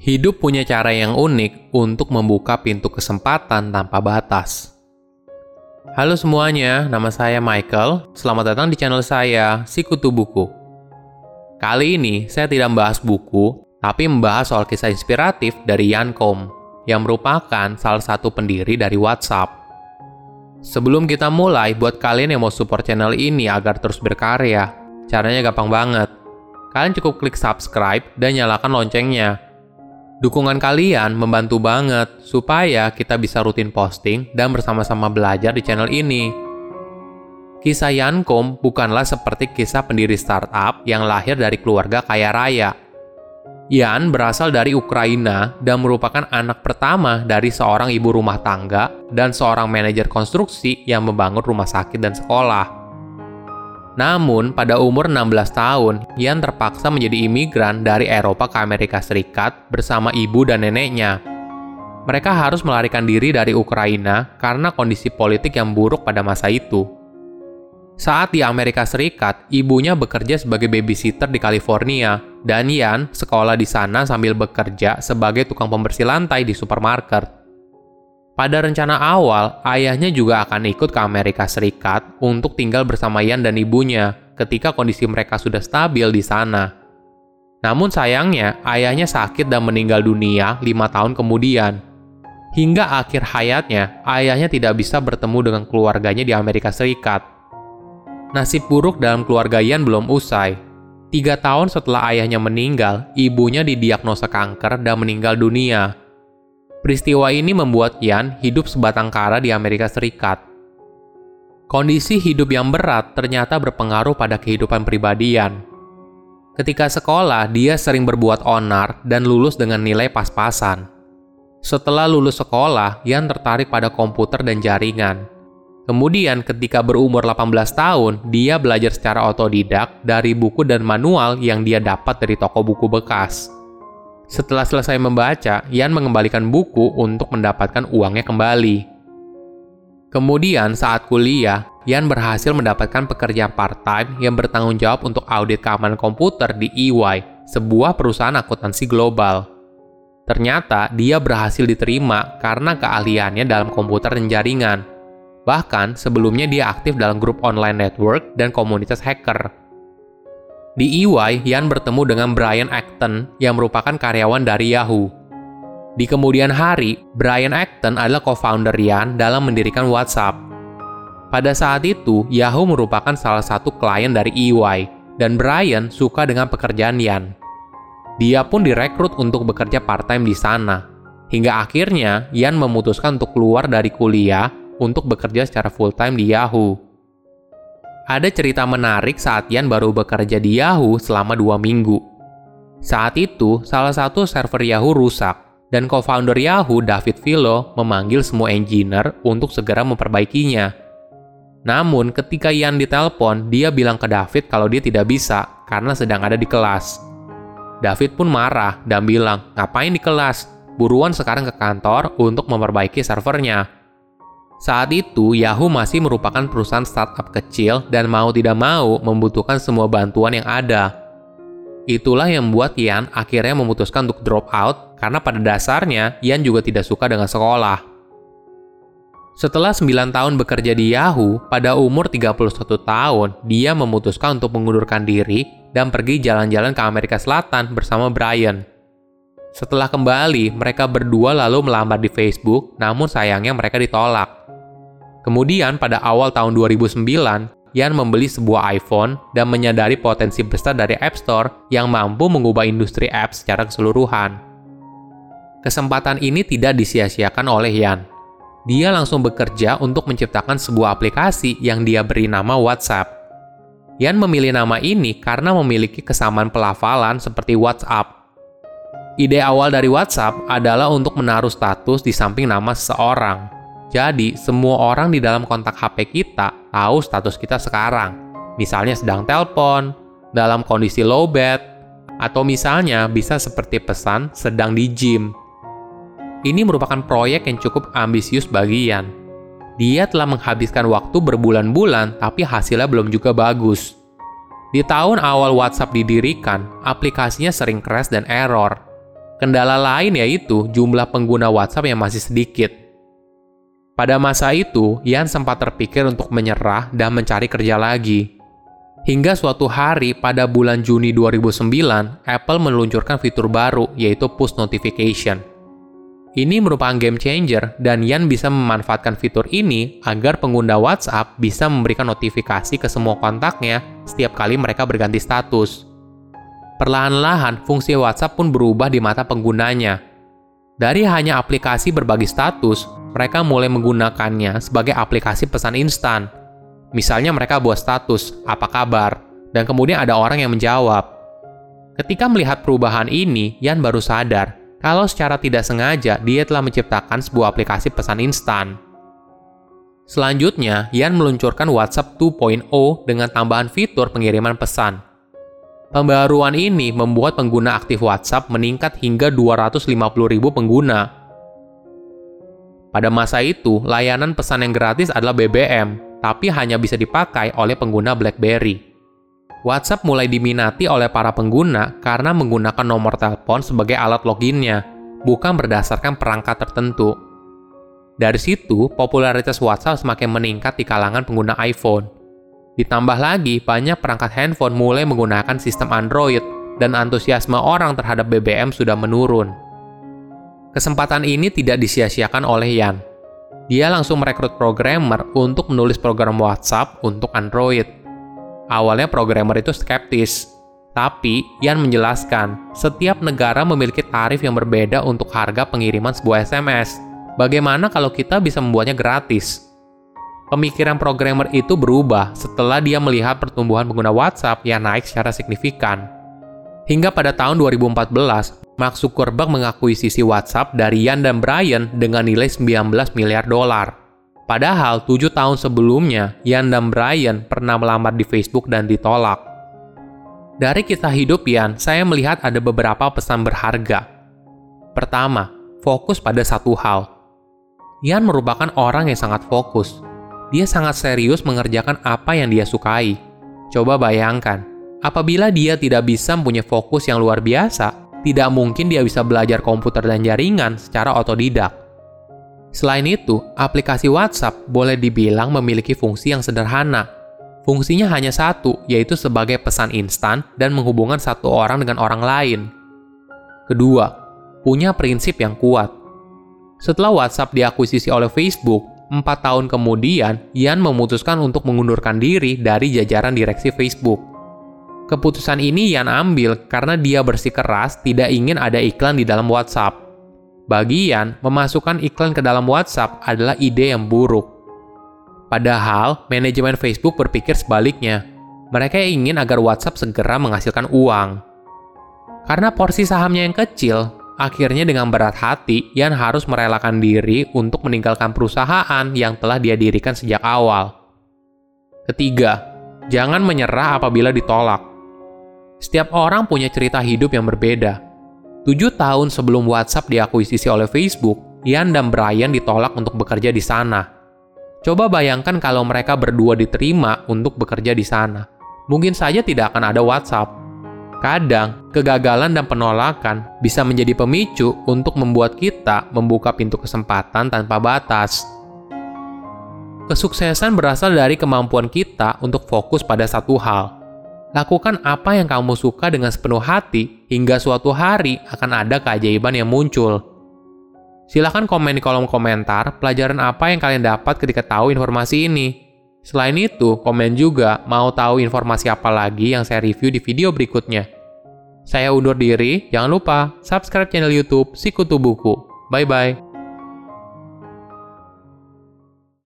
Hidup punya cara yang unik untuk membuka pintu kesempatan tanpa batas. Halo semuanya, nama saya Michael. Selamat datang di channel saya, Sikutu Buku. Kali ini saya tidak membahas buku, tapi membahas soal kisah inspiratif dari Yan Kom, yang merupakan salah satu pendiri dari WhatsApp. Sebelum kita mulai, buat kalian yang mau support channel ini agar terus berkarya, caranya gampang banget. Kalian cukup klik subscribe dan nyalakan loncengnya Dukungan kalian membantu banget supaya kita bisa rutin posting dan bersama-sama belajar di channel ini. Kisah Yankom bukanlah seperti kisah pendiri startup yang lahir dari keluarga kaya raya. Yan berasal dari Ukraina dan merupakan anak pertama dari seorang ibu rumah tangga dan seorang manajer konstruksi yang membangun rumah sakit dan sekolah. Namun, pada umur 16 tahun, Ian terpaksa menjadi imigran dari Eropa ke Amerika Serikat bersama ibu dan neneknya. Mereka harus melarikan diri dari Ukraina karena kondisi politik yang buruk pada masa itu. Saat di Amerika Serikat, ibunya bekerja sebagai babysitter di California, dan Ian sekolah di sana sambil bekerja sebagai tukang pembersih lantai di supermarket. Pada rencana awal, ayahnya juga akan ikut ke Amerika Serikat untuk tinggal bersama Ian dan ibunya ketika kondisi mereka sudah stabil di sana. Namun sayangnya, ayahnya sakit dan meninggal dunia lima tahun kemudian. Hingga akhir hayatnya, ayahnya tidak bisa bertemu dengan keluarganya di Amerika Serikat. Nasib buruk dalam keluarga Ian belum usai. Tiga tahun setelah ayahnya meninggal, ibunya didiagnosa kanker dan meninggal dunia Peristiwa ini membuat Ian hidup sebatang kara di Amerika Serikat. Kondisi hidup yang berat ternyata berpengaruh pada kehidupan pribadi Ian. Ketika sekolah, dia sering berbuat onar dan lulus dengan nilai pas-pasan. Setelah lulus sekolah, Ian tertarik pada komputer dan jaringan. Kemudian ketika berumur 18 tahun, dia belajar secara otodidak dari buku dan manual yang dia dapat dari toko buku bekas. Setelah selesai membaca, Ian mengembalikan buku untuk mendapatkan uangnya kembali. Kemudian saat kuliah, Ian berhasil mendapatkan pekerjaan part-time yang bertanggung jawab untuk audit keamanan komputer di EY, sebuah perusahaan akuntansi global. Ternyata dia berhasil diterima karena keahliannya dalam komputer dan jaringan. Bahkan sebelumnya dia aktif dalam grup online network dan komunitas hacker. Di EY, Yan bertemu dengan Brian Acton yang merupakan karyawan dari Yahoo. Di kemudian hari, Brian Acton adalah co-founder Yan dalam mendirikan WhatsApp. Pada saat itu, Yahoo merupakan salah satu klien dari EY, dan Brian suka dengan pekerjaan Yan. Dia pun direkrut untuk bekerja part-time di sana. Hingga akhirnya, Yan memutuskan untuk keluar dari kuliah untuk bekerja secara full-time di Yahoo ada cerita menarik saat Ian baru bekerja di Yahoo selama dua minggu. Saat itu, salah satu server Yahoo rusak, dan co-founder Yahoo, David Vilo, memanggil semua engineer untuk segera memperbaikinya. Namun, ketika Ian ditelepon, dia bilang ke David kalau dia tidak bisa karena sedang ada di kelas. David pun marah dan bilang, ngapain di kelas? Buruan sekarang ke kantor untuk memperbaiki servernya. Saat itu, Yahoo masih merupakan perusahaan startup kecil dan mau tidak mau membutuhkan semua bantuan yang ada. Itulah yang membuat Ian akhirnya memutuskan untuk drop out karena pada dasarnya Ian juga tidak suka dengan sekolah. Setelah 9 tahun bekerja di Yahoo, pada umur 31 tahun, dia memutuskan untuk mengundurkan diri dan pergi jalan-jalan ke Amerika Selatan bersama Brian. Setelah kembali, mereka berdua lalu melamar di Facebook, namun sayangnya mereka ditolak. Kemudian pada awal tahun 2009, Yan membeli sebuah iPhone dan menyadari potensi besar dari App Store yang mampu mengubah industri apps secara keseluruhan. Kesempatan ini tidak disia-siakan oleh Yan. Dia langsung bekerja untuk menciptakan sebuah aplikasi yang dia beri nama WhatsApp. Yan memilih nama ini karena memiliki kesamaan pelafalan seperti WhatsApp. Ide awal dari WhatsApp adalah untuk menaruh status di samping nama seseorang. Jadi, semua orang di dalam kontak HP kita tahu status kita sekarang. Misalnya sedang telepon, dalam kondisi low bed, atau misalnya bisa seperti pesan sedang di gym. Ini merupakan proyek yang cukup ambisius bagi Ian. Dia telah menghabiskan waktu berbulan-bulan, tapi hasilnya belum juga bagus. Di tahun awal WhatsApp didirikan, aplikasinya sering crash dan error. Kendala lain yaitu jumlah pengguna WhatsApp yang masih sedikit. Pada masa itu, Yan sempat terpikir untuk menyerah dan mencari kerja lagi. Hingga suatu hari pada bulan Juni 2009, Apple meluncurkan fitur baru yaitu push notification. Ini merupakan game changer dan Yan bisa memanfaatkan fitur ini agar pengguna WhatsApp bisa memberikan notifikasi ke semua kontaknya setiap kali mereka berganti status. Perlahan-lahan, fungsi WhatsApp pun berubah di mata penggunanya. Dari hanya aplikasi berbagi status, mereka mulai menggunakannya sebagai aplikasi pesan instan. Misalnya mereka buat status, apa kabar, dan kemudian ada orang yang menjawab. Ketika melihat perubahan ini, Yan baru sadar kalau secara tidak sengaja dia telah menciptakan sebuah aplikasi pesan instan. Selanjutnya, Yan meluncurkan WhatsApp 2.0 dengan tambahan fitur pengiriman pesan. Pembaruan ini membuat pengguna aktif WhatsApp meningkat hingga 250.000 pengguna. Pada masa itu, layanan pesan yang gratis adalah BBM, tapi hanya bisa dipakai oleh pengguna BlackBerry. WhatsApp mulai diminati oleh para pengguna karena menggunakan nomor telepon sebagai alat loginnya, bukan berdasarkan perangkat tertentu. Dari situ, popularitas WhatsApp semakin meningkat di kalangan pengguna iPhone. Ditambah lagi, banyak perangkat handphone mulai menggunakan sistem Android, dan antusiasme orang terhadap BBM sudah menurun. Kesempatan ini tidak disia-siakan oleh Yan. Dia langsung merekrut programmer untuk menulis program WhatsApp untuk Android Awalnya programmer itu skeptis, tapi Yan menjelaskan, setiap negara memiliki tarif yang berbeda untuk harga pengiriman sebuah SMS. Bagaimana kalau kita bisa membuatnya gratis? Pemikiran programmer itu berubah setelah dia melihat pertumbuhan pengguna WhatsApp yang naik secara signifikan. Hingga pada tahun 2014, Mark Zuckerberg mengakuisisi WhatsApp dari Yan dan Brian dengan nilai 19 miliar dolar. Padahal tujuh tahun sebelumnya, Yan dan Brian pernah melamar di Facebook dan ditolak. Dari kisah hidup Yan, saya melihat ada beberapa pesan berharga. Pertama, fokus pada satu hal. Yan merupakan orang yang sangat fokus. Dia sangat serius mengerjakan apa yang dia sukai. Coba bayangkan, apabila dia tidak bisa mempunyai fokus yang luar biasa, tidak mungkin dia bisa belajar komputer dan jaringan secara otodidak. Selain itu, aplikasi WhatsApp boleh dibilang memiliki fungsi yang sederhana. Fungsinya hanya satu, yaitu sebagai pesan instan dan menghubungkan satu orang dengan orang lain. Kedua, punya prinsip yang kuat. Setelah WhatsApp diakuisisi oleh Facebook, empat tahun kemudian, Ian memutuskan untuk mengundurkan diri dari jajaran direksi Facebook. Keputusan ini Ian ambil karena dia bersikeras tidak ingin ada iklan di dalam WhatsApp. Bagian memasukkan iklan ke dalam WhatsApp adalah ide yang buruk. Padahal, manajemen Facebook berpikir sebaliknya. Mereka ingin agar WhatsApp segera menghasilkan uang. Karena porsi sahamnya yang kecil, akhirnya dengan berat hati, Yan harus merelakan diri untuk meninggalkan perusahaan yang telah dia dirikan sejak awal. Ketiga, jangan menyerah apabila ditolak. Setiap orang punya cerita hidup yang berbeda. Tujuh tahun sebelum WhatsApp diakuisisi oleh Facebook, Ian dan Brian ditolak untuk bekerja di sana. Coba bayangkan kalau mereka berdua diterima untuk bekerja di sana. Mungkin saja tidak akan ada WhatsApp. Kadang, kegagalan dan penolakan bisa menjadi pemicu untuk membuat kita membuka pintu kesempatan tanpa batas. Kesuksesan berasal dari kemampuan kita untuk fokus pada satu hal, Lakukan apa yang kamu suka dengan sepenuh hati, hingga suatu hari akan ada keajaiban yang muncul. Silahkan komen di kolom komentar pelajaran apa yang kalian dapat ketika tahu informasi ini. Selain itu, komen juga mau tahu informasi apa lagi yang saya review di video berikutnya. Saya undur diri, jangan lupa subscribe channel YouTube Sikutu Buku. Bye bye.